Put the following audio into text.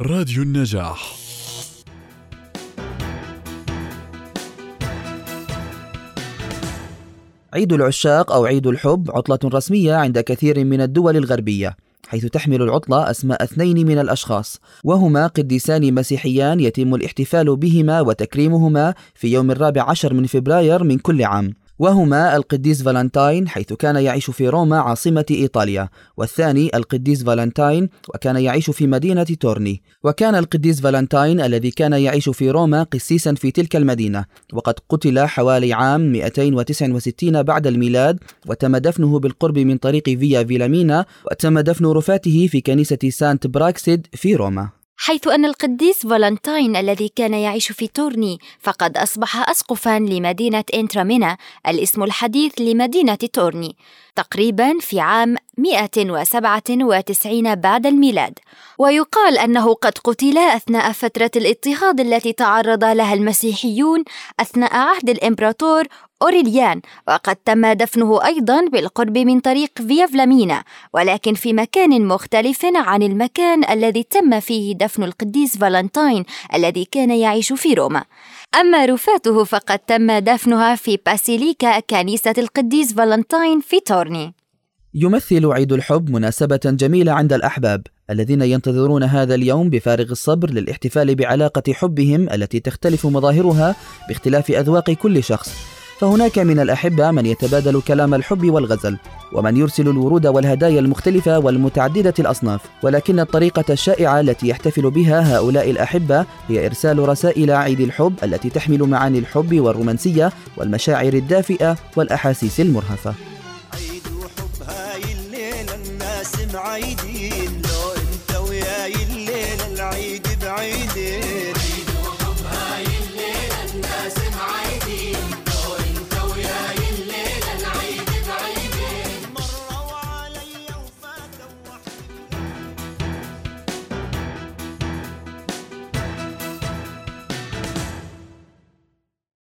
راديو النجاح. عيد العشاق أو عيد الحب عطلة رسمية عند كثير من الدول الغربية حيث تحمل العطلة أسماء اثنين من الأشخاص وهما قديسان مسيحيان يتم الاحتفال بهما وتكريمهما في يوم الرابع عشر من فبراير من كل عام. وهما القديس فالنتاين حيث كان يعيش في روما عاصمة إيطاليا والثاني القديس فالنتاين وكان يعيش في مدينة تورني. وكان القديس فالنتاين الذي كان يعيش في روما قسيسا في تلك المدينة وقد قتل حوالي عام 269 بعد الميلاد وتم دفنه بالقرب من طريق فيا فيلامينا وتم دفن رفاته في كنيسة سانت براكسيد في روما. حيث أن القديس فالنتاين الذي كان يعيش في تورني فقد أصبح أسقفا لمدينة إنترامينا الاسم الحديث لمدينة تورني تقريبا في عام 197 بعد الميلاد. ويقال أنه قد قتل أثناء فترة الاضطهاد التي تعرض لها المسيحيون أثناء عهد الإمبراطور أوريليان وقد تم دفنه أيضا بالقرب من طريق فيا فلامينا ولكن في مكان مختلف عن المكان الذي تم فيه دفن القديس فالنتاين الذي كان يعيش في روما. أما رفاته فقد تم دفنها في باسيليكا كنيسة القديس فالنتاين في تورني. يمثل عيد الحب مناسبة جميلة عند الأحباب الذين ينتظرون هذا اليوم بفارغ الصبر للاحتفال بعلاقة حبهم التي تختلف مظاهرها باختلاف أذواق كل شخص. فهناك من الأحبة من يتبادل كلام الحب والغزل ومن يرسل الورود والهدايا المختلفة والمتعددة الأصناف. ولكن الطريقة الشائعة التي يحتفل بها هؤلاء الأحبة هي إرسال رسائل عيد الحب التي تحمل معاني الحب والرومانسية والمشاعر الدافئة والأحاسيس المرهفة. عيد وحب هاي الليلة الناس معيدة